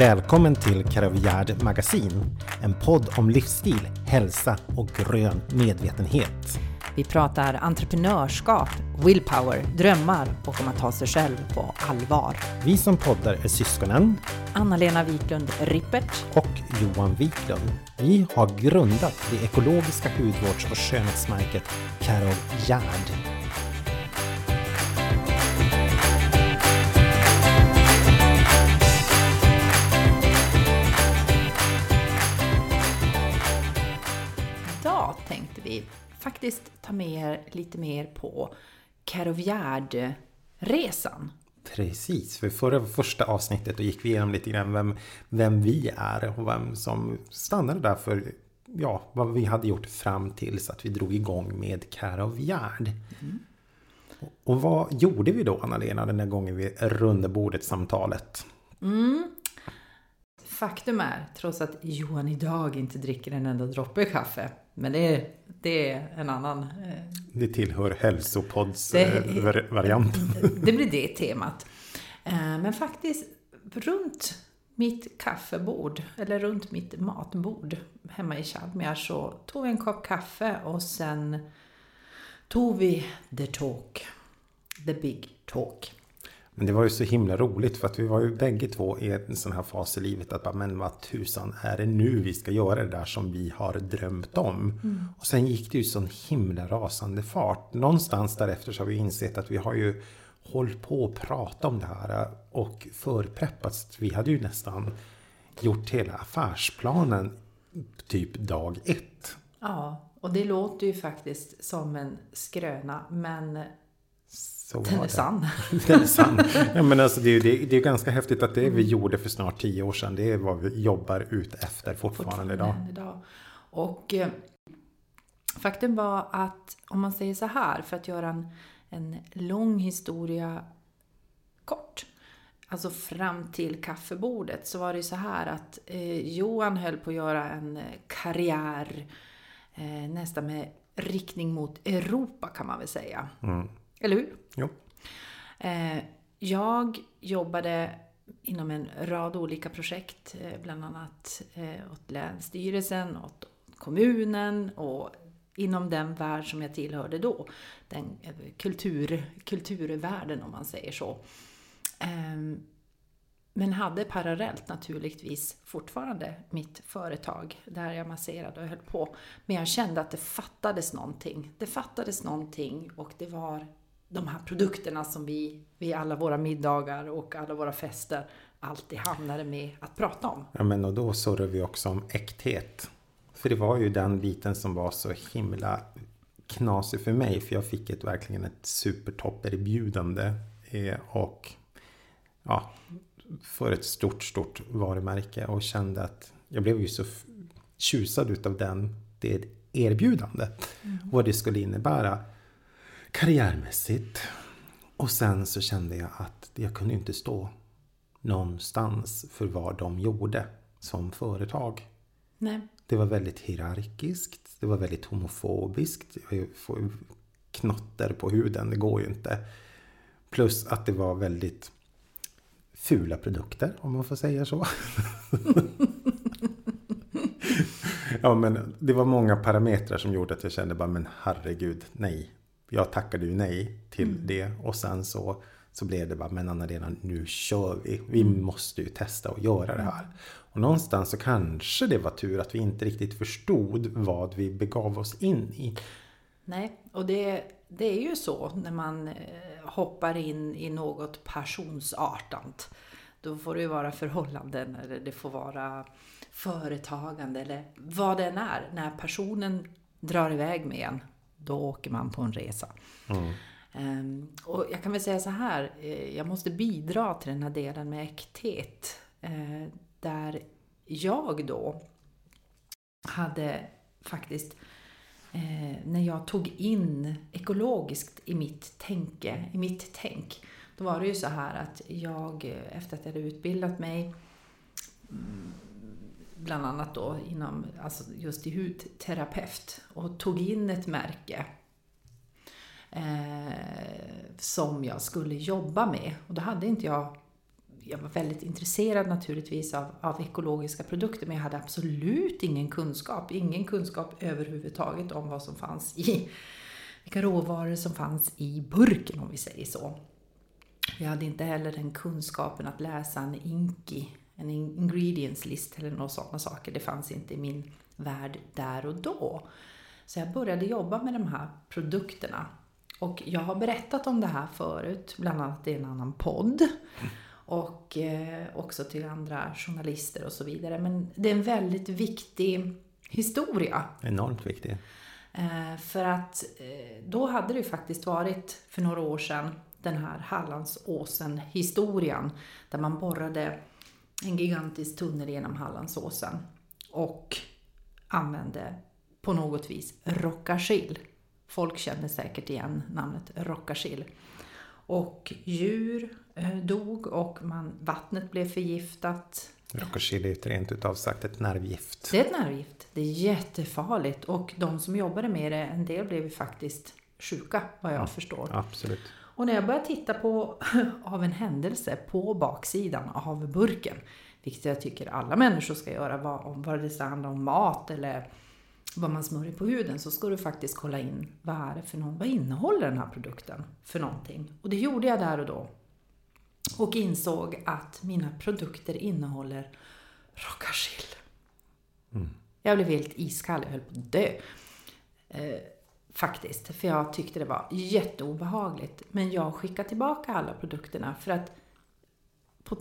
Välkommen till Karavjärd Magasin, en podd om livsstil, hälsa och grön medvetenhet. Vi pratar entreprenörskap, willpower, drömmar och om att ta sig själv på allvar. Vi som poddar är syskonen Anna-Lena Wiklund Rippert och Johan Wiklund. Vi har grundat det ekologiska hudvårds och skönhetsmärket Karol Gerd. Faktiskt ta med er lite mer på Karovjärd-resan. Precis, för förra första avsnittet då gick vi igenom lite grann vem, vem vi är och vem som stannade där för ja, vad vi hade gjort fram tills att vi drog igång med Karovjärd. Mm. Och vad gjorde vi då Anna-Lena den där gången vi runda bordet-samtalet? Mm. Faktum är, trots att Johan idag inte dricker en enda droppe kaffe, men det är, det är en annan... Eh, det tillhör hälsopodds-varianten. Det, det blir det temat. Eh, men faktiskt, runt mitt kaffebord, eller runt mitt matbord hemma i Chalmers så tog vi en kopp kaffe och sen tog vi the talk. The big talk. Men det var ju så himla roligt för att vi var ju bägge två i en sån här fas i livet att bara, men vad tusan är det nu vi ska göra det där som vi har drömt om? Mm. Och sen gick det ju sån himla rasande fart. Någonstans därefter så har vi insett att vi har ju hållit på att prata om det här och förpreppats. Vi hade ju nästan gjort hela affärsplanen typ dag ett. Ja, och det låter ju faktiskt som en skröna men så den är sann. Den är sann. Ja, men alltså, det, är, det, det är ganska häftigt att det vi mm. gjorde för snart tio år sedan, det är vad vi jobbar ut efter fortfarande, fortfarande idag. idag. Och eh, faktum var att om man säger så här, för att göra en, en lång historia kort. Alltså fram till kaffebordet så var det så här att eh, Johan höll på att göra en eh, karriär eh, nästan med riktning mot Europa kan man väl säga. Mm. Eller hur? Jo. Eh, jag jobbade inom en rad olika projekt, eh, bland annat eh, åt Länsstyrelsen, åt kommunen och inom den värld som jag tillhörde då, den kultur, kulturvärlden om man säger så. Ehm, men hade parallellt naturligtvis fortfarande mitt företag där jag masserade och höll på. Men jag kände att det fattades någonting. Det fattades någonting och det var de här produkterna som vi vid alla våra middagar och alla våra fester alltid hamnade med att prata om. Ja men och då surrar vi också om äkthet. För det var ju den biten som var så himla knasig för mig. För jag fick ett, verkligen ett supertopperbjudande. Eh, och ja, för ett stort, stort varumärke. Och kände att jag blev ju så tjusad utav den, det erbjudandet. Mm. Vad det skulle innebära karriärmässigt. Och sen så kände jag att jag kunde inte stå någonstans för vad de gjorde som företag. Nej. Det var väldigt hierarkiskt. Det var väldigt homofobiskt. Jag får knotter på huden, det går ju inte. Plus att det var väldigt fula produkter, om man får säga så. ja, men det var många parametrar som gjorde att jag kände bara, men herregud, nej jag tackade ju nej till mm. det och sen så, så blev det bara, men Anna-Lena nu kör vi. Vi mm. måste ju testa och göra det här. Och någonstans så kanske det var tur att vi inte riktigt förstod vad vi begav oss in i. Nej, och det, det är ju så när man eh, hoppar in i något passionsartant. Då får det ju vara förhållanden eller det får vara företagande eller vad det än är. När personen drar iväg med en då åker man på en resa. Mm. Um, och jag kan väl säga så här, eh, jag måste bidra till den här delen med äkthet. Uh, där jag då hade faktiskt, uh, när jag tog in ekologiskt i mitt tänke, i mitt tänk, då var det ju så här att jag, efter att jag hade utbildat mig, mm, bland annat då inom, alltså just i hudterapeut och tog in ett märke eh, som jag skulle jobba med. Och då hade inte jag jag var väldigt intresserad naturligtvis av, av ekologiska produkter men jag hade absolut ingen kunskap, ingen kunskap överhuvudtaget om vad som fanns i vilka råvaror som fanns i burken om vi säger så. Jag hade inte heller den kunskapen att läsa en INKI, en ingredients list eller några sådana saker. Det fanns inte i min värld där och då. Så jag började jobba med de här produkterna. Och jag har berättat om det här förut, bland annat i en annan podd. Och eh, också till andra journalister och så vidare. Men det är en väldigt viktig historia. Enormt viktig. Eh, för att eh, då hade det faktiskt varit för några år sedan den här Hallandsåsen-historien. Där man borrade en gigantisk tunnel genom Hallandsåsen. Och använde på något vis rockagill. Folk känner säkert igen namnet rockagill. Och djur eh, dog och man, vattnet blev förgiftat. Rockagill är ett rent utav sagt ett nervgift. Det är ett nervgift. Det är jättefarligt och de som jobbade med det, en del blev ju faktiskt sjuka vad jag ja, förstår. Absolut. Och när jag började titta på, av en händelse, på baksidan av burken, vilket jag tycker alla människor ska göra, vad, det handlar om mat eller vad man smörjer på huden, så ska du faktiskt kolla in vad är det för någon, vad innehåller den här produkten för någonting? Och det gjorde jag där och då. Och insåg att mina produkter innehåller rockagill. Mm. Jag blev helt iskall, jag höll på att dö. Faktiskt, för jag tyckte det var jätteobehagligt. Men jag skickade tillbaka alla produkterna för att på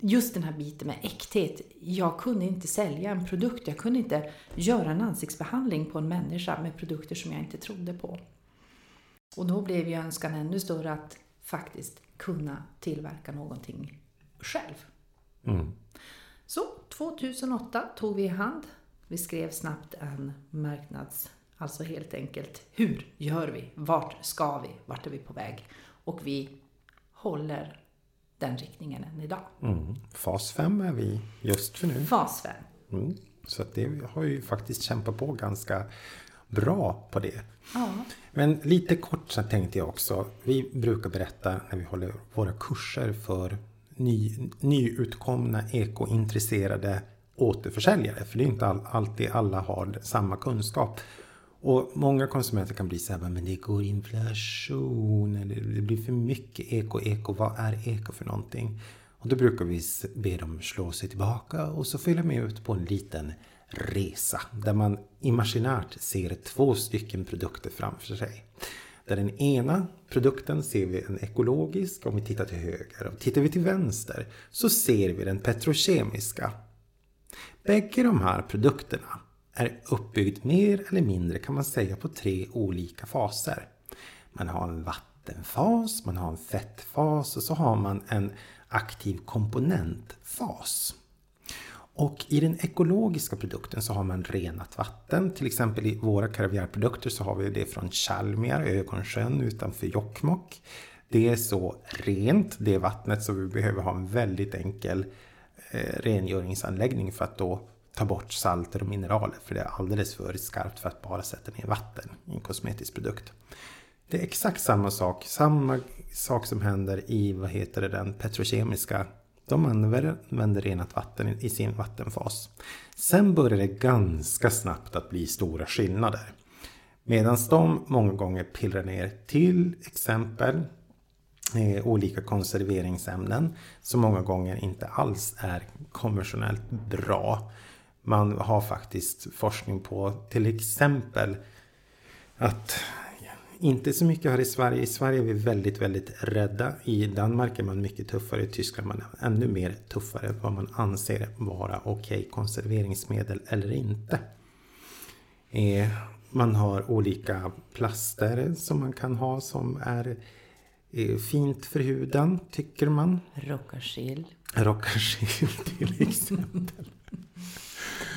just den här biten med äkthet. Jag kunde inte sälja en produkt, jag kunde inte göra en ansiktsbehandling på en människa med produkter som jag inte trodde på. Och då blev ju önskan ännu större att faktiskt kunna tillverka någonting själv. Mm. Så 2008 tog vi i hand. Vi skrev snabbt en marknads... Alltså helt enkelt, hur gör vi? Vart ska vi? Vart är vi på väg? Och vi håller den riktningen än idag. Mm. Fas 5 är vi just för nu. Fas 5. Mm. Så det har ju faktiskt kämpat på ganska bra på det. Ja. Men lite kort så tänkte jag också. Vi brukar berätta när vi håller våra kurser för ny, nyutkomna ekointresserade återförsäljare. För det är inte all, alltid alla har samma kunskap. Och många konsumenter kan bli så här, men det går inflation, eller det blir för mycket eko, eko, vad är eko för någonting? Och då brukar vi be dem slå sig tillbaka och så följa med ut på en liten resa där man imaginärt ser två stycken produkter framför sig. Där den ena produkten ser vi en ekologisk om vi tittar till höger och tittar vi till vänster så ser vi den petrokemiska. Bägge de här produkterna är uppbyggd mer eller mindre kan man säga på tre olika faser. Man har en vattenfas, man har en fettfas och så har man en aktiv komponentfas. Och i den ekologiska produkten så har man renat vatten. Till exempel i våra kaviarprodukter så har vi det från Chalmia, Ögonsjön utanför Jokkmokk. Det är så rent, det vattnet, så vi behöver ha en väldigt enkel eh, rengöringsanläggning för att då ta bort salter och mineraler för det är alldeles för skarpt för att bara sätta ner vatten i en kosmetisk produkt. Det är exakt samma sak, samma sak som händer i vad heter det, den petrokemiska de använder renat vatten i sin vattenfas. Sen börjar det ganska snabbt att bli stora skillnader. Medan de många gånger pillrar ner till exempel eh, olika konserveringsämnen som många gånger inte alls är konventionellt bra. Man har faktiskt forskning på till exempel att inte så mycket här i Sverige. I Sverige är vi väldigt, väldigt rädda. I Danmark är man mycket tuffare. I Tyskland är man ännu mer tuffare vad man anser vara okej okay, konserveringsmedel eller inte. Eh, man har olika plaster som man kan ha som är eh, fint för huden, tycker man. Rockagill. Rockagill till exempel.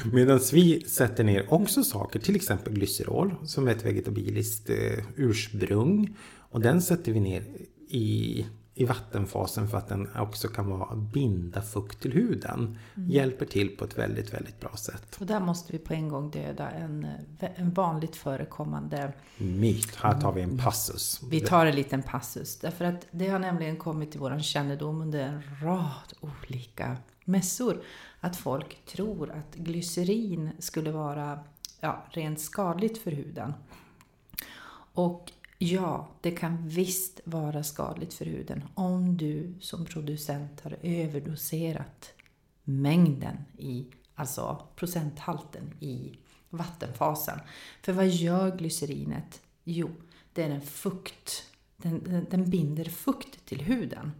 Medan vi sätter ner också saker, till exempel glycerol som är ett vegetabiliskt eh, ursprung. Och den sätter vi ner i i vattenfasen för att den också kan vara binda fukt till huden. Mm. Hjälper till på ett väldigt, väldigt bra sätt. Och där måste vi på en gång döda en, en vanligt förekommande myt. Här tar vi en passus. Vi tar en liten passus. Därför att det har nämligen kommit till vår kännedom under en rad olika mässor att folk tror att glycerin skulle vara ja, rent skadligt för huden. Och Ja, det kan visst vara skadligt för huden om du som producent har överdoserat mängden i, alltså procenthalten i vattenfasen. För vad gör glycerinet? Jo, det är en fukt. Den, den, den binder fukt till huden.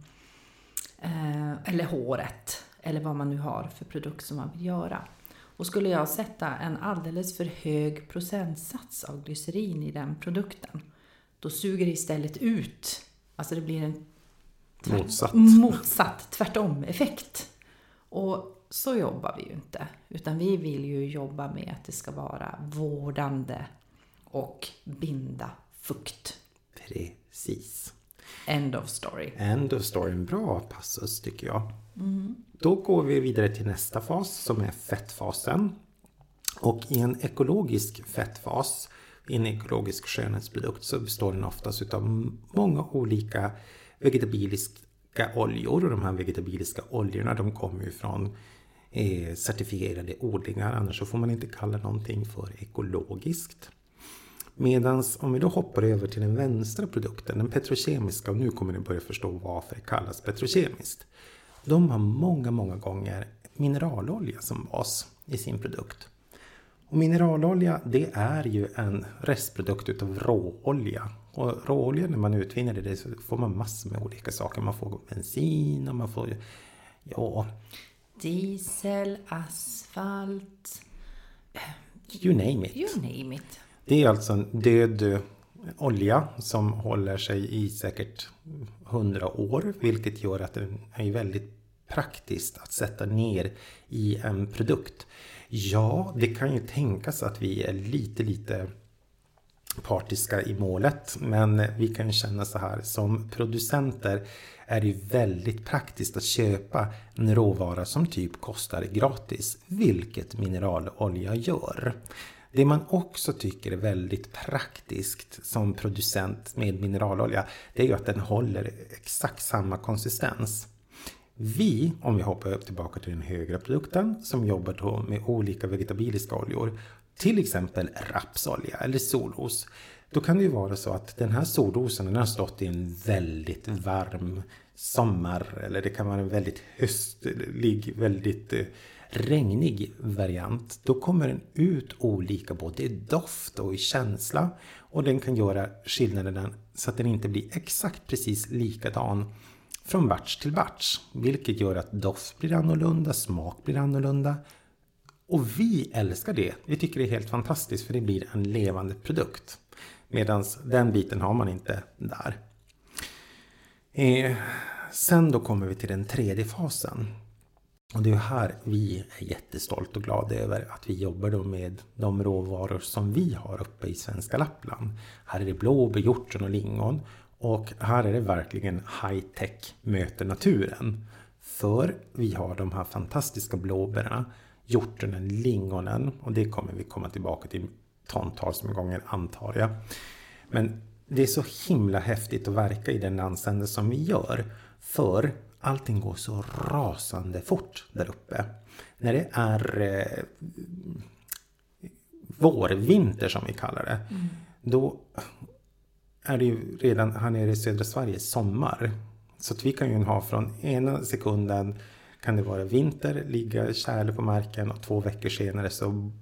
Eh, eller håret. Eller vad man nu har för produkt som man vill göra. Och skulle jag sätta en alldeles för hög procentsats av glycerin i den produkten då suger det istället ut. Alltså det blir en tvärt, motsatt. motsatt tvärtom effekt. Och så jobbar vi ju inte. Utan vi vill ju jobba med att det ska vara vårdande och binda fukt. Precis. End of story. End of story. En bra passus tycker jag. Mm. Då går vi vidare till nästa fas som är fettfasen. Och i en ekologisk fettfas i en ekologisk skönhetsprodukt så består den oftast av många olika vegetabiliska oljor och de här vegetabiliska oljorna de kommer ju från eh, certifierade odlingar annars så får man inte kalla någonting för ekologiskt. Medan om vi då hoppar över till den vänstra produkten, den petrokemiska, och nu kommer ni börja förstå varför det kallas petrokemiskt. De har många, många gånger mineralolja som bas i sin produkt. Och mineralolja det är ju en restprodukt utav råolja. Och råolja när man utvinner det så får man massor med olika saker. Man får bensin och man får ja... Diesel, asfalt... You name it. You name it. Det är alltså en död olja som håller sig i säkert hundra år. Vilket gör att den är väldigt praktiskt att sätta ner i en produkt. Ja, det kan ju tänkas att vi är lite, lite partiska i målet. Men vi kan känna så här, som producenter är det väldigt praktiskt att köpa en råvara som typ kostar gratis, vilket mineralolja gör. Det man också tycker är väldigt praktiskt som producent med mineralolja, det är ju att den håller exakt samma konsistens. Vi, om vi hoppar tillbaka till den högre produkten, som jobbar då med olika vegetabiliska oljor, till exempel rapsolja eller solros. Då kan det ju vara så att den här solrosen den har stått i en väldigt varm sommar eller det kan vara en väldigt höstlig, väldigt eh, regnig variant. Då kommer den ut olika både i doft och i känsla och den kan göra skillnaden så att den inte blir exakt precis likadan från batch till batch. Vilket gör att doft blir annorlunda, smak blir annorlunda. Och vi älskar det. Vi tycker det är helt fantastiskt för det blir en levande produkt. Medan den biten har man inte där. Eh, sen då kommer vi till den tredje fasen. Och det är här vi är jättestolta och glada över att vi jobbar då med de råvaror som vi har uppe i svenska Lappland. Här är det blåbär, hjortron och lingon. Och här är det verkligen high-tech möter naturen. För vi har de här fantastiska blåbären, hjortronen, lingonen och det kommer vi komma tillbaka till tontals med gånger antar jag. Men det är så himla häftigt att verka i den landsände som vi gör. För allting går så rasande fort där uppe. När det är eh, vårvinter som vi kallar det. Mm. Då är det ju redan här nere i södra Sverige sommar. Så att vi kan ju ha från ena sekunden kan det vara vinter, ligga kärle på marken och två veckor senare så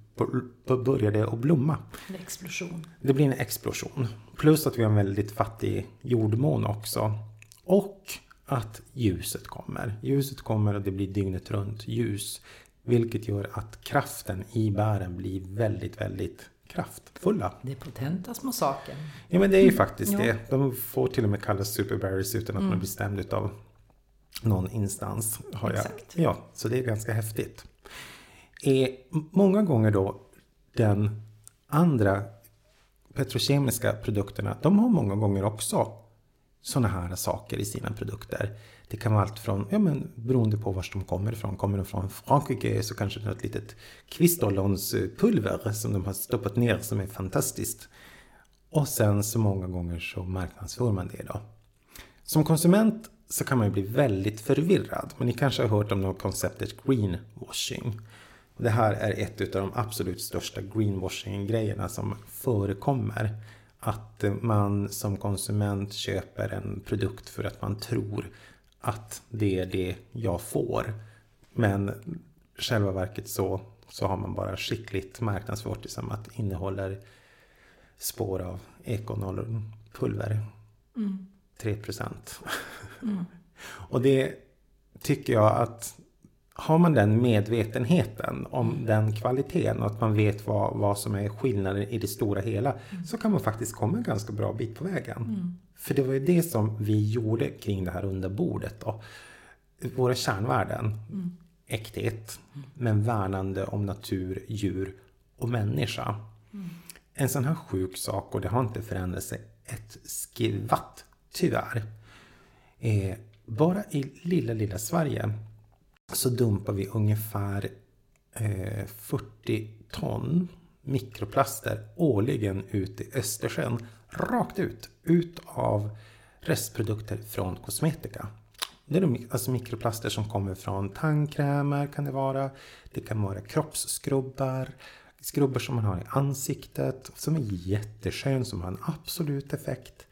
börjar det att blomma. En explosion. Det blir en explosion. Plus att vi har en väldigt fattig jordmån också. Och att ljuset kommer. Ljuset kommer och det blir dygnet runt ljus. Vilket gör att kraften i bären blir väldigt, väldigt kraftfulla. Det är potenta små saker. Ja men det är ju faktiskt mm. det. De får till och med kallas superberries utan att mm. man är mm. bestämd av någon instans. Har Exakt. Jag. Ja, så det är ganska häftigt. Är många gånger då den andra petrokemiska produkterna, de har många gånger också sådana här saker i sina produkter. Det kan vara allt från, ja men beroende på var de kommer ifrån. Kommer de från Frankrike så kanske det är ett litet kvistollonspulver som de har stoppat ner som är fantastiskt. Och sen så många gånger så marknadsför man det då. Som konsument så kan man ju bli väldigt förvirrad. Men ni kanske har hört om något konceptet greenwashing. Det här är ett av de absolut största greenwashing-grejerna som förekommer. Att man som konsument köper en produkt för att man tror att det är det jag får. Men själva verket så, så har man bara skickligt marknadsfört det som att innehåller spår av ekonollpulver. Mm. 3 procent. Mm. Och det tycker jag att har man den medvetenheten om mm. den kvaliteten och att man vet vad, vad som är skillnaden i det stora hela mm. så kan man faktiskt komma en ganska bra bit på vägen. Mm. För det var ju det som vi gjorde kring det här under bordet. Då. Våra kärnvärden. Mm. Äkthet, men värnande om natur, djur och människa. Mm. En sån här sjuk sak, och det har inte förändrat sig ett skvatt, tyvärr. Eh, bara i lilla, lilla Sverige så dumpar vi ungefär eh, 40 ton mikroplaster årligen ut i Östersjön. Rakt ut, ut av restprodukter från kosmetika. Det är de, alltså mikroplaster som kommer från tandkrämer kan det vara. Det kan vara kroppsskrubbar. Skrubbar som man har i ansiktet. Som är jätteskön, som har en absolut effekt.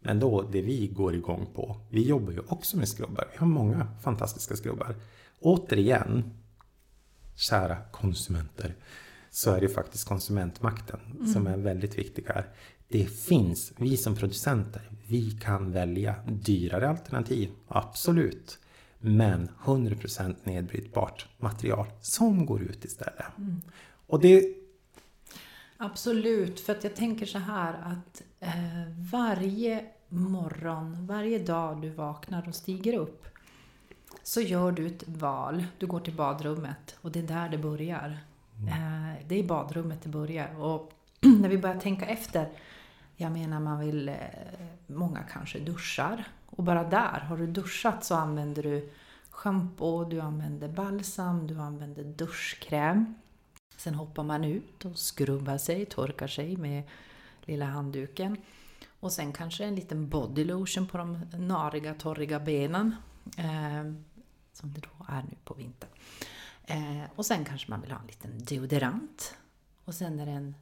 Men då, det vi går igång på. Vi jobbar ju också med skrubbar. Vi har många fantastiska skrubbar. Återigen, kära konsumenter, så är det faktiskt konsumentmakten mm. som är väldigt viktig här. Det finns, vi som producenter, vi kan välja dyrare alternativ, absolut. Men 100% nedbrytbart material som går ut istället. Mm. Och det... Absolut, för att jag tänker så här att eh, varje morgon, varje dag du vaknar och stiger upp så gör du ett val. Du går till badrummet och det är där det börjar. Mm. Eh, det är i badrummet det börjar. Och när vi börjar tänka efter, jag menar man vill, eh, många kanske duschar. Och bara där, har du duschat så använder du schampo, du använder balsam, du använder duschkräm. Sen hoppar man ut och skrubbar sig, torkar sig med lilla handduken. Och sen kanske en liten body lotion på de nariga, torriga benen. Som det då är nu på vintern. Eh, och sen kanske man vill ha en liten deodorant. Och sen är det en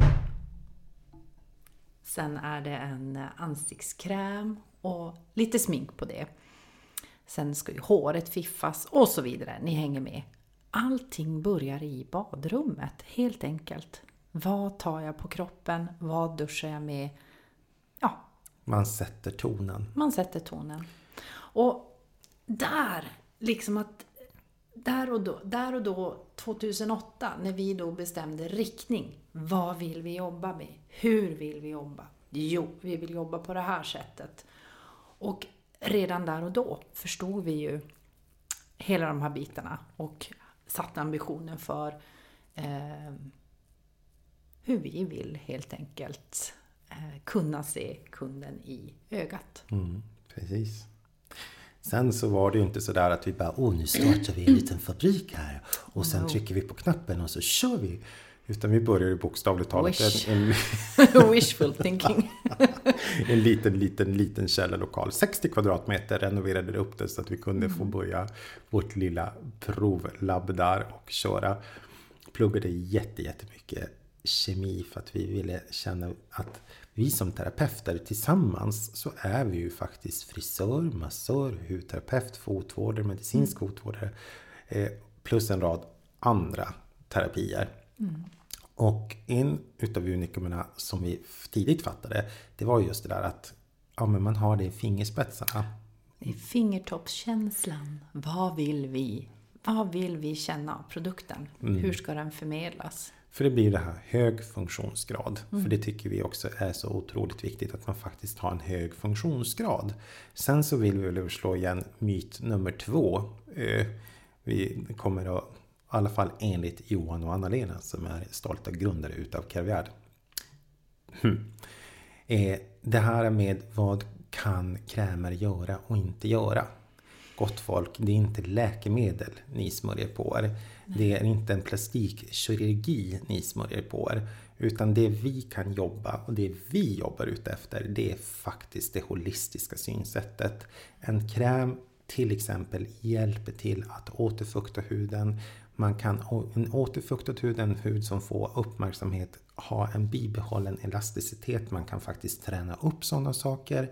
Sen är det en ansiktskräm och lite smink på det. Sen ska ju håret fiffas och så vidare. Ni hänger med. Allting börjar i badrummet, helt enkelt. Vad tar jag på kroppen? Vad duschar jag med? Ja. Man sätter tonen. Man sätter tonen. Och där, liksom att där och, då, där och då, 2008, när vi då bestämde riktning. Vad vill vi jobba med? Hur vill vi jobba? Jo, vi vill jobba på det här sättet. Och redan där och då förstod vi ju hela de här bitarna och satte ambitionen för eh, hur vi vill helt enkelt eh, kunna se kunden i ögat. Mm, precis. Sen så var det ju inte sådär att vi bara, åh nu startar vi en liten fabrik här och sen trycker vi på knappen och så kör vi. Utan vi började bokstavligt talat Wish. en, en Wishful thinking. en liten, liten, liten källarlokal. 60 kvadratmeter renoverade upp det så att vi kunde mm. få börja vårt lilla provlabb där och köra. Pluggade jätte, jättemycket kemi för att vi ville känna att vi som terapeuter tillsammans så är vi ju faktiskt frisör, massör, hudterapeut, fotvårdare, medicinsk mm. fotvårdare eh, plus en rad andra terapier. Mm. Och en utav unikumerna som vi tidigt fattade det var just det där att ja, men man har det i fingerspetsarna. I fingertoppskänslan. Vad vill vi? Vad vill vi känna av produkten? Mm. Hur ska den förmedlas? För det blir det här hög funktionsgrad. Mm. För det tycker vi också är så otroligt viktigt att man faktiskt har en hög funktionsgrad. Sen så vill vi väl slå igen myt nummer två. Eh, vi kommer att, i alla fall enligt Johan och Anna-Lena som är stolta grundare utav Caviard. Hm. Eh, det här med vad kan krämer göra och inte göra? Gott folk, det är inte läkemedel ni smörjer på er. Det är inte en plastikkirurgi ni smörjer på er. Utan det vi kan jobba och det vi jobbar ute efter det är faktiskt det holistiska synsättet. En kräm till exempel hjälper till att återfukta huden. Man kan, en återfuktad hud, en hud som får uppmärksamhet, ha en bibehållen elasticitet. Man kan faktiskt träna upp sådana saker.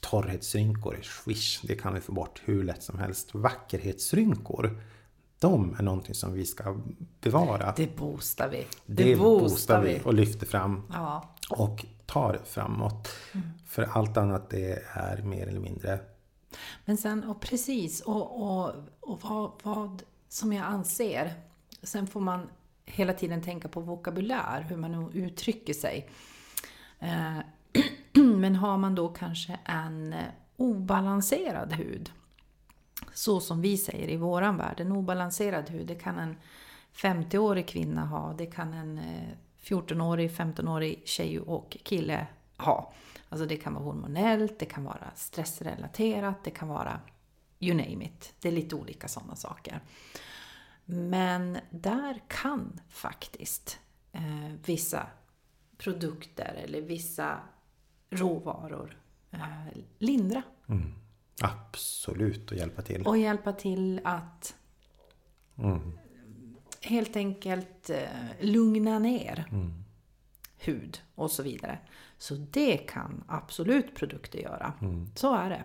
Torrhetsrynkor, swish, det kan vi få bort hur lätt som helst. Vackerhetsrynkor, de är någonting som vi ska bevara. Det boostar vi. Det, det boostar vi och lyfter fram. Ja. Och tar framåt. Mm. För allt annat det är mer eller mindre men sen, och precis, och, och, och vad, vad som jag anser. Sen får man hela tiden tänka på vokabulär, hur man uttrycker sig. Eh, men har man då kanske en eh, obalanserad hud, så som vi säger i våran värld, en obalanserad hud, det kan en 50-årig kvinna ha, det kan en eh, 14-årig, 15-årig tjej och kille ha. Alltså det kan vara hormonellt, det kan vara stressrelaterat, det kan vara you name it. Det är lite olika sådana saker. Men där kan faktiskt eh, vissa produkter eller vissa råvaror eh, lindra. Mm. Absolut, och hjälpa till. Och hjälpa till att mm. helt enkelt eh, lugna ner mm. hud och så vidare. Så det kan absolut produkter göra. Mm. Så är det.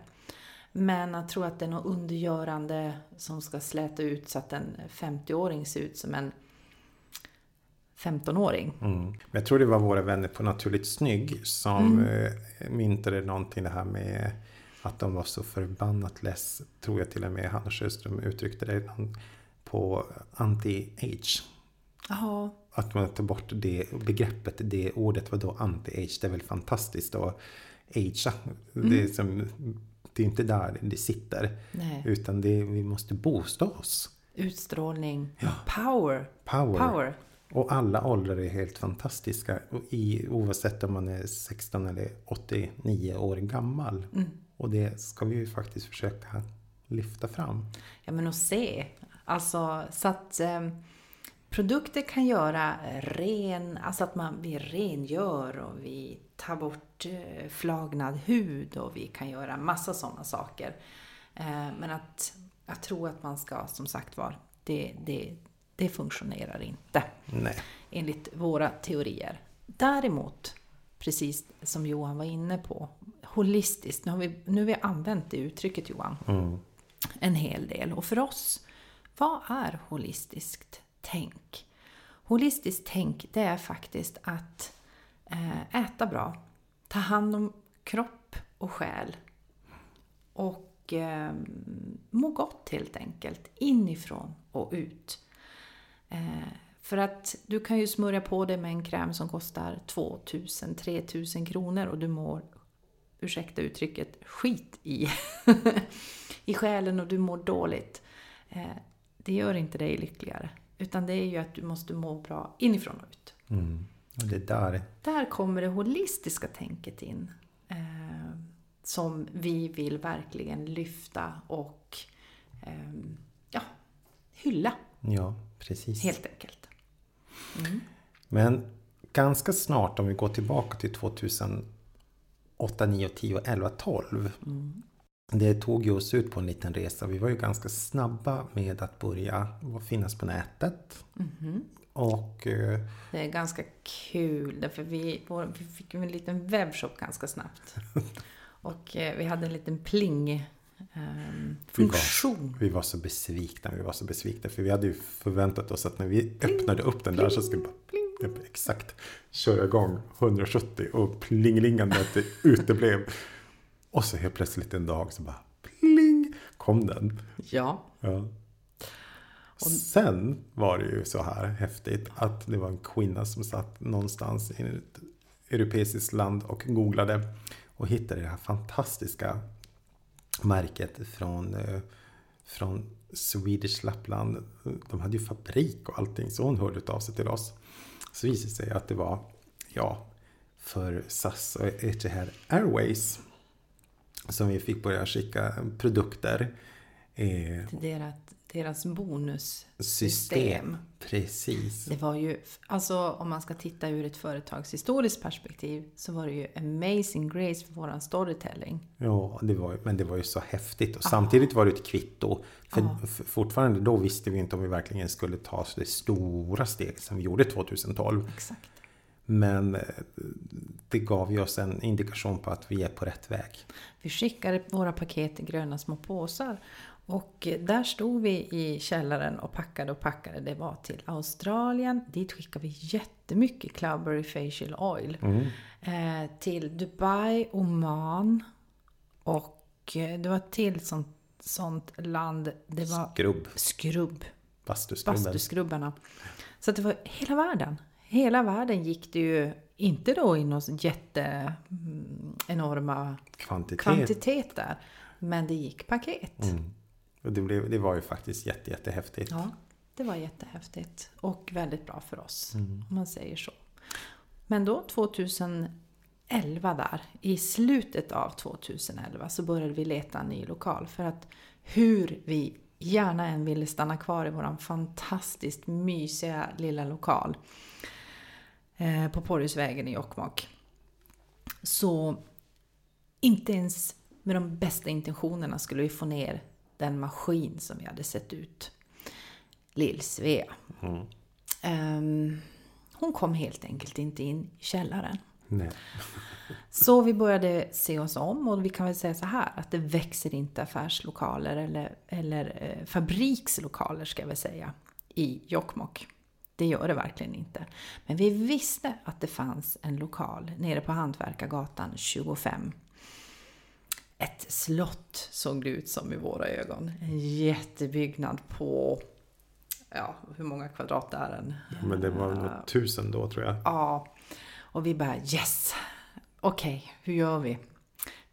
Men att tro att det är något undergörande som ska släta ut så att en 50-åring ser ut som en 15-åring. Mm. Jag tror det var våra vänner på Naturligt Snygg som mm. Eh, myntade någonting det här med att de var så förbannat less, tror jag till och med Hanna Sjöström uttryckte det, på anti-age. Jaha att man tar bort det begreppet, det ordet var då anti-age. Det är väl fantastiskt att agea. Mm. Det, är som, det är inte där det sitter. Nej. Utan det, vi måste boosta oss. Utstrålning, ja. power. power. Power. Och alla åldrar är helt fantastiska. I, oavsett om man är 16 eller 89 år gammal. Mm. Och det ska vi ju faktiskt försöka lyfta fram. Ja men att se. Alltså så att eh, Produkter kan göra ren, alltså att man, vi rengör och vi tar bort eh, flagnad hud och vi kan göra massa sådana saker. Eh, men att, att tro att man ska, som sagt var, det, det, det funktionerar inte. Nej. Enligt våra teorier. Däremot, precis som Johan var inne på, holistiskt. Nu har vi, nu har vi använt det uttrycket Johan. Mm. En hel del. Och för oss, vad är holistiskt? tänk. Holistiskt tänk, det är faktiskt att eh, äta bra, ta hand om kropp och själ och eh, må gott helt enkelt, inifrån och ut. Eh, för att du kan ju smörja på dig med en kräm som kostar 2000-3000 kronor och du mår, ursäkta uttrycket, skit i, i själen och du mår dåligt. Det gör inte dig lyckligare. Utan det är ju att du måste må bra inifrån och ut. Mm. Och det där. där kommer det holistiska tänket in. Eh, som vi vill verkligen lyfta och eh, ja, hylla. Ja, precis. Helt enkelt. Mm. Men ganska snart om vi går tillbaka till 2008, 9, 10, 11, 12. Mm. Det tog ju oss ut på en liten resa. Vi var ju ganska snabba med att börja finnas på nätet. Mm. Och... Eh, det är ganska kul därför vi, vi fick en liten webbshop ganska snabbt. Och eh, vi hade en liten pling Um, funktion. Vi var, vi var, så besvikna, vi var så besvikna. För vi hade ju förväntat oss att när vi öppnade upp den där så skulle bara pling, exakt köra igång 170 och plingelingandet uteblev. Och så helt plötsligt en dag så bara pling kom den. Ja. ja. Och sen var det ju så här häftigt att det var en kvinna som satt någonstans i ett europeiskt land och googlade och hittade det här fantastiska märket från, eh, från Swedish Lappland. De hade ju fabrik och allting så hon hörde av sig till oss. Så visade det sig att det var, ja, för SAS och Etihad Airways som vi fick börja skicka produkter. Eh, till deras, deras bonussystem. System. Precis. Det var ju, alltså om man ska titta ur ett företagshistoriskt perspektiv så var det ju amazing grace för våran storytelling. Ja, det var, men det var ju så häftigt. Och samtidigt var det ett kvitto. För, för fortfarande då visste vi inte om vi verkligen skulle ta det stora steg som vi gjorde 2012. Exakt. Men eh, det gav ju oss en indikation på att vi är på rätt väg. Vi skickade våra paket i gröna små påsar. Och där stod vi i källaren och packade och packade. Det var till Australien. Dit skickade vi jättemycket Cloudberry Facial Oil. Mm. Eh, till Dubai, Oman och eh, det var till sånt, sånt land. Det var skrubb. Skrubb. Bastuskrubben. Bastuskrubbarna. Så det var hela världen. Hela världen gick det ju inte då i någon jätte mm, enorma kvantitet. kvantiteter. Men det gick paket. Mm. Och det, blev, det var ju faktiskt jätte, jättehäftigt. Ja, det var jättehäftigt. Och väldigt bra för oss, mm. om man säger så. Men då 2011 där, i slutet av 2011 så började vi leta en ny lokal. För att hur vi gärna än ville stanna kvar i vår fantastiskt mysiga lilla lokal eh, på Porjusvägen i Jokkmokk. Så inte ens med de bästa intentionerna skulle vi få ner den maskin som vi hade sett ut. Lill-Svea. Mm. Um, hon kom helt enkelt inte in i källaren. Nej. så vi började se oss om och vi kan väl säga så här att det växer inte affärslokaler eller, eller eh, fabrikslokaler ska jag väl säga i Jokkmokk. Det gör det verkligen inte. Men vi visste att det fanns en lokal nere på Hantverkargatan 25 ett slott såg det ut som i våra ögon. En jättebyggnad på, ja, hur många kvadrat är den? Men det var nog tusen då tror jag. Ja, och vi bara yes, okej, okay, hur gör vi?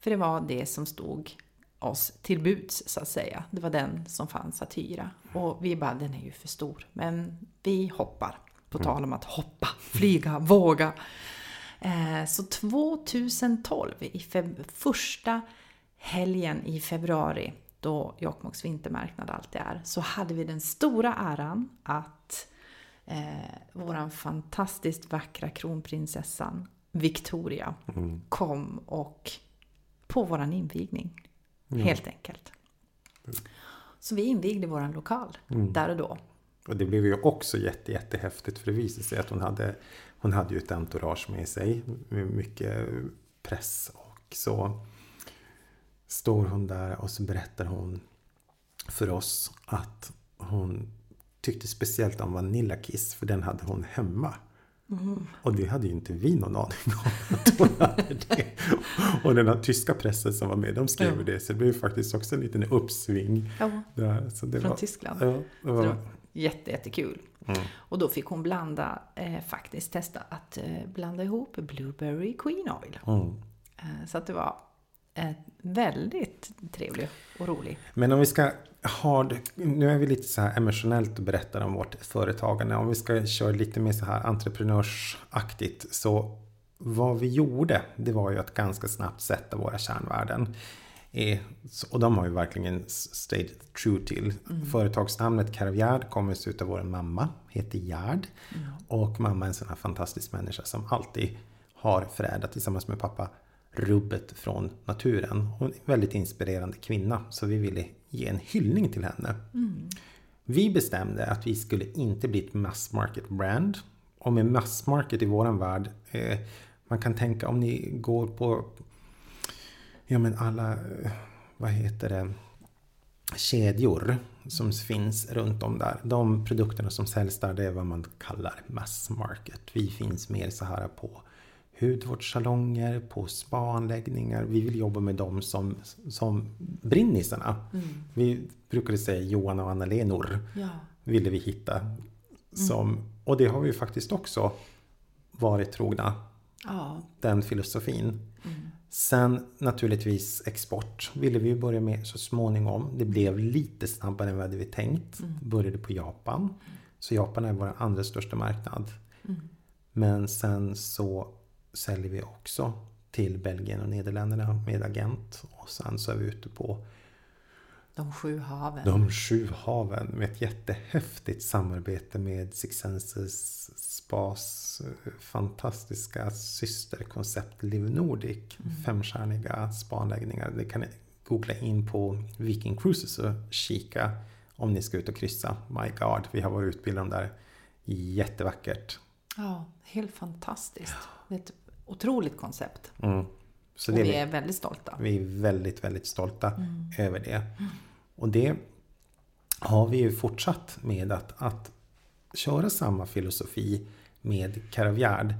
För det var det som stod oss till buds så att säga. Det var den som fanns att hyra. Och vi bara, den är ju för stor. Men vi hoppar. På mm. tal om att hoppa, flyga, våga. Eh, så 2012, i första helgen i februari, då Jokkmokks vintermarknad alltid är, så hade vi den stora äran att eh, våran fantastiskt vackra kronprinsessan Victoria mm. kom och på våran invigning. Ja. Helt enkelt. Så vi invigde våran lokal mm. där och då. Och det blev ju också jätte, jättehäftigt för det visade sig att hon hade, hon hade ju ett entourage med sig. Med mycket press och så står hon där och så berättar hon för oss att hon tyckte speciellt om Vanilla Kiss för den hade hon hemma. Mm. Och det hade ju inte vi någon aning om att hon hade det. Och den här tyska pressen som var med, de skrev ja. det. Så det blev faktiskt också en liten uppsving. Ja, där. Så det från var, Tyskland. Ja, det var, jätte, jättekul. Mm. Och då fick hon blanda, eh, faktiskt testa att eh, blanda ihop Blueberry Queen Oil. Mm. Eh, så att det var väldigt trevlig och rolig. Men om vi ska ha det, nu är vi lite så här emotionellt och berättar om vårt företagande. Om vi ska köra lite mer så här entreprenörsaktigt så vad vi gjorde, det var ju att ganska snabbt sätta våra kärnvärden. Och de har ju verkligen stayed true till. Mm. Företagsnamnet Caravgard kommer sig av vår mamma, heter Gerd. Mm. Och mamma är en sån här fantastisk människa som alltid har förädlat tillsammans med pappa rubbet från naturen. Hon är en väldigt inspirerande kvinna så vi ville ge en hyllning till henne. Mm. Vi bestämde att vi skulle inte bli ett mass market brand. Och med mass market i våran värld, eh, man kan tänka om ni går på ja men alla, eh, vad heter det, kedjor som finns runt om där. De produkterna som säljs där, det är vad man kallar mass market. Vi finns mer så här på hudvårdssalonger, på spaanläggningar. Vi vill jobba med dem som, som brinnisarna. Mm. Vi brukade säga Johan och Anna-Lenor. Ja. Ville vi hitta. Mm. Som, mm. Och det har vi faktiskt också varit trogna. Ja. Den filosofin. Mm. Sen naturligtvis export ville vi börja med så småningom. Det blev lite snabbare än vad vi tänkt. Mm. Började på Japan. Så Japan är vår andra största marknad. Mm. Men sen så säljer vi också till Belgien och Nederländerna med agent. Och sen så är vi ute på De sju haven. de sju haven med ett jättehäftigt samarbete med Six Senses Spas fantastiska systerkoncept Live Nordic. Femstjärniga spaanläggningar. Det kan ni googla in på Viking Cruises och kika om ni ska ut och kryssa. My God, vi har varit utbildade där. Jättevackert. Ja, helt fantastiskt. Är ett otroligt koncept. Mm. Så och vi är väldigt stolta. vi är väldigt, väldigt stolta Mm. över det. Och det har vi ju fortsatt med att, att köra samma filosofi med Caravgard.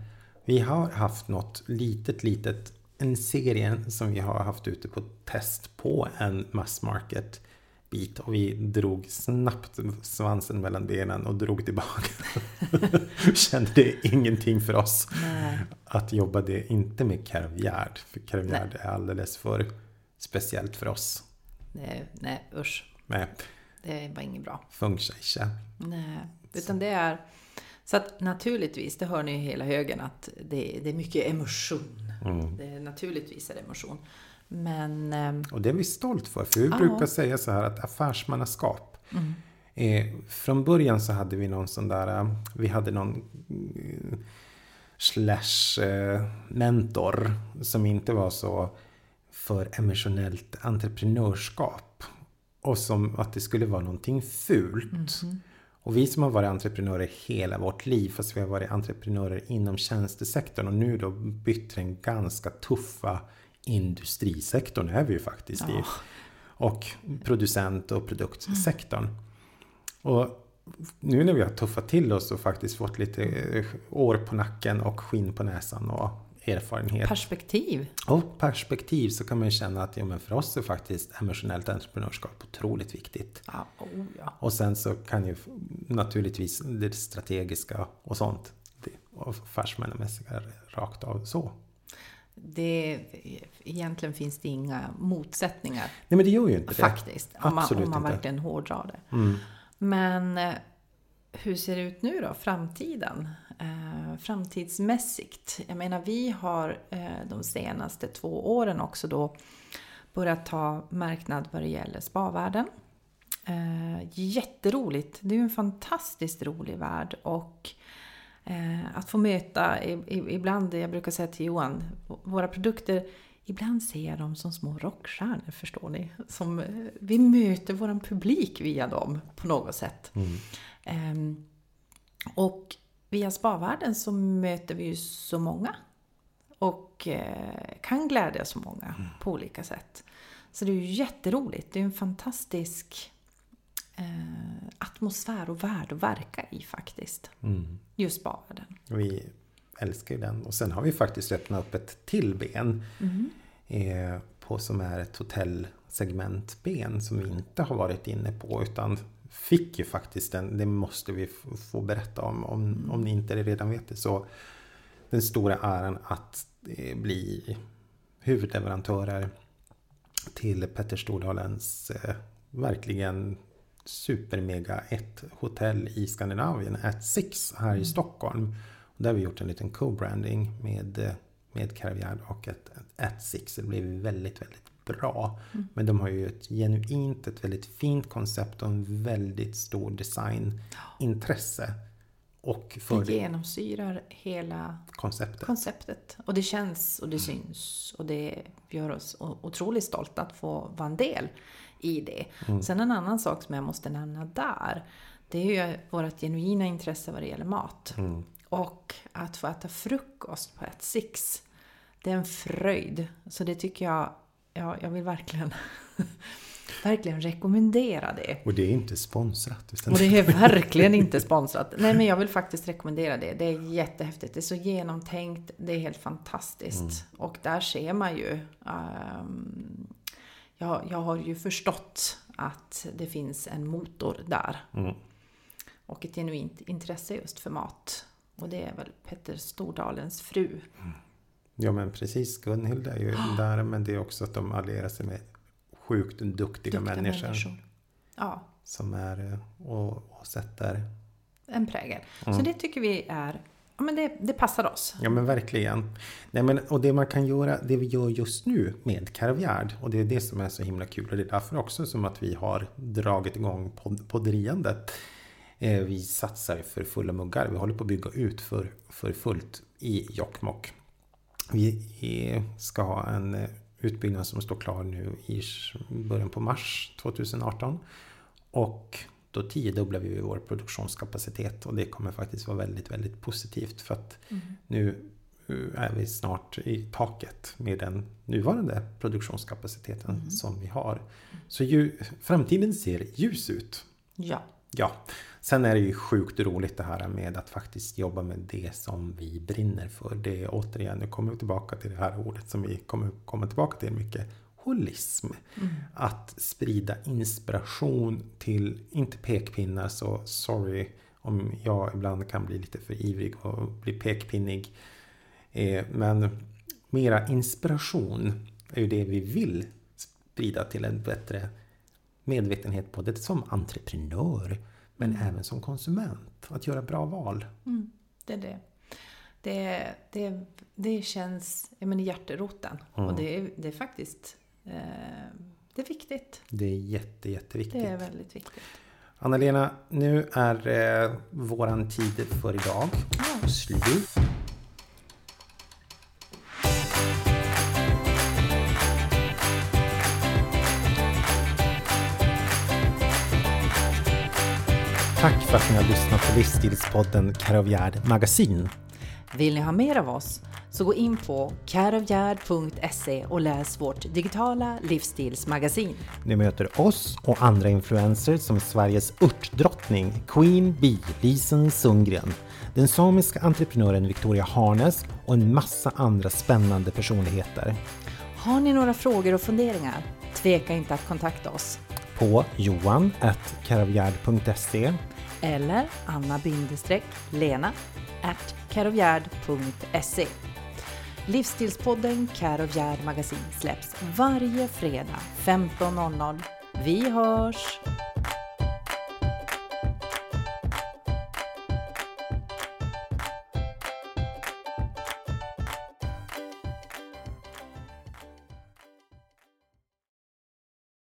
Vi har haft något litet, litet, en serie som vi har haft ute på test på en mass market bit och vi drog snabbt svansen mellan benen och drog tillbaka. Kände det ingenting för oss Nej. att jobba det inte med Caravgard. För Caravgard är alldeles för speciellt för oss. Nej, nej, usch. Med Det var inget bra. funkar inte. Nej, utan det är... Så att naturligtvis, det hör ni ju hela högen, att det, det är mycket emotion. Mm. Det naturligtvis är det emotion. Men... ehm, Och det är vi stolt för. För vi Ja. brukar säga så här att affärsmannaskap. mm, Eh, från början så hade vi någon sån där, eh, vi hade någon eh, slash eh, mentor som inte var så för emotionellt entreprenörskap. Och som att det skulle vara någonting fult. mhm. Och vi som har varit entreprenörer hela vårt liv, fast vi har varit entreprenörer inom tjänstesektorn och nu då bytt till den ganska tuffa industrisektorn är vi ju faktiskt i. Ja. Och producent och produktsektorn. Och nu när vi har tuffat till oss och faktiskt fått lite eh, år på nacken och skinn på näsan och erfarenhet Perspektiv. och perspektiv så kan man ju känna att ja, men för oss är faktiskt emotionellt entreprenörskap otroligt viktigt. Ja, oh ja. Och sen så kan ju naturligtvis det strategiska och sånt. Det, affärsmässiga rakt av så. Det, egentligen finns det inga motsättningar Nej men det gör ju inte det. faktiskt. Om man, Absolut om man inte. verkligen hårdrar det. Mm. Men eh, hur ser det ut nu då, framtiden? Eh, framtidsmässigt. Jag menar, vi har eh, de senaste två åren också då börjat ta marknad vad det gäller spavärlden. Eh, jätteroligt. Det är ju en fantastiskt rolig värld och att få möta, ibland, jag brukar säga till Johan, våra produkter Ibland ser jag dem som små rockstjärnor, förstår ni. Som, eh, vi möter vår publik via dem på något sätt. Mm. Ehm, och via spavärlden så möter vi ju så många. Och eh, kan glädja så många på olika sätt. Så det är ju jätteroligt. Det är en fantastisk eh, atmosfär och värld att verka i faktiskt. Mm. Just spavärlden. Vi älskar ju den. Och sen har vi faktiskt öppnat upp ett till ben. Eh, på som är ett hotellsegmentben som vi inte har varit inne på. Utan fick ju faktiskt den, det måste vi få berätta om. Om, om ni inte redan vet det. Så den stora äran att eh, bli huvudleverantörer till Petter Stordalens eh, verkligen supermega ett hotell i Skandinavien, At Six här i Stockholm. Och där har vi gjort en liten co-branding med, med Caravagard och ett, ett At Six. Det blev väldigt, väldigt bra. Men de har ju ett genuint, ett väldigt fint koncept och en väldigt stor designintresse. Och för Det genomsyrar hela konceptet. konceptet. Och det känns och det syns. Och det gör oss otroligt stolta att få vara en del i det. Sen en annan sak som jag måste nämna där. Det är ju vårt genuina intresse vad det gäller mat. Mm. Och att få äta frukost på ett Six. Det är en fröjd. Så det tycker jag, ja, jag vill verkligen, verkligen rekommendera det. Och det är inte sponsrat. Och det är verkligen inte sponsrat. Nej men jag vill faktiskt rekommendera det. Det är jättehäftigt. Det är så genomtänkt. Det är helt fantastiskt. Och där ser man ju. ehm, jag, jag har ju förstått att det finns en motor där. Mm. Och ett genuint intresse just för mat. Och det är väl Petter Stordalens fru. Ja men precis, Gunhild är ju där men det är också att de allierar sig med sjukt duktiga, Duktiga människor, Ja, som är eh, och, och sätter en prägel. Så Mm. det tycker vi är ja, men det, det passar oss. Ja men verkligen. Nej, men, och det man kan göra, det vi gör just nu med Caravgard och det är det som är så himla kul och det är därför också som att vi har dragit igång podd, podderiandet. Eh, vi satsar för fulla muggar. Vi håller på att bygga ut för, för fullt i Jokkmokk. Vi ska ha en eh, utbyggnad som står klar nu i början på mars 2018. Och då tiodubblar vi vår produktionskapacitet och det kommer faktiskt vara väldigt, väldigt positivt för att mm. nu eh, är vi snart i taket med den nuvarande produktionskapaciteten mm. som vi har. Så ju, framtiden ser ljus ut. Ja. Ja. Sen är det ju sjukt roligt det här med att faktiskt jobba med det som vi brinner för. Det är återigen, nu kommer vi tillbaka till det här ordet som vi kommer komma tillbaka till mycket. Holism. Mm. Att sprida inspiration till, inte pekpinnar så sorry om jag ibland kan bli lite för ivrig och bli pekpinnig. Eh, men mera inspiration är ju det vi vill sprida till en bättre medvetenhet både som entreprenör men mm. även som konsument. Att göra bra val. Mm, det är det. Det, det, det känns ja, men i hjärteroten. Mm. Och det är, det är faktiskt eh, det är viktigt. Det är jätte, jätteviktigt. Det är väldigt viktigt. Anna-Lena, nu är eh, våran tid för idag ja. slut. Tack för att ni har lyssnat på livsstilspodden Karavjärd Magasin. Vill ni ha mer av oss? Så gå in på caravgard.se och läs vårt digitala livsstilsmagasin. Ni möter oss och andra influencers som Sveriges örtdrottning Queen Bee Lisen Sundgren, den samiska entreprenören Victoria Harnes och en massa andra spännande personligheter. Har ni några frågor och funderingar? Tveka inte att kontakta oss. På johan.caravgard.se eller anna-lena at carovgard.se. Livsstilspodden Karovgärd Magasin släpps varje fredag 15.00. Vi hörs!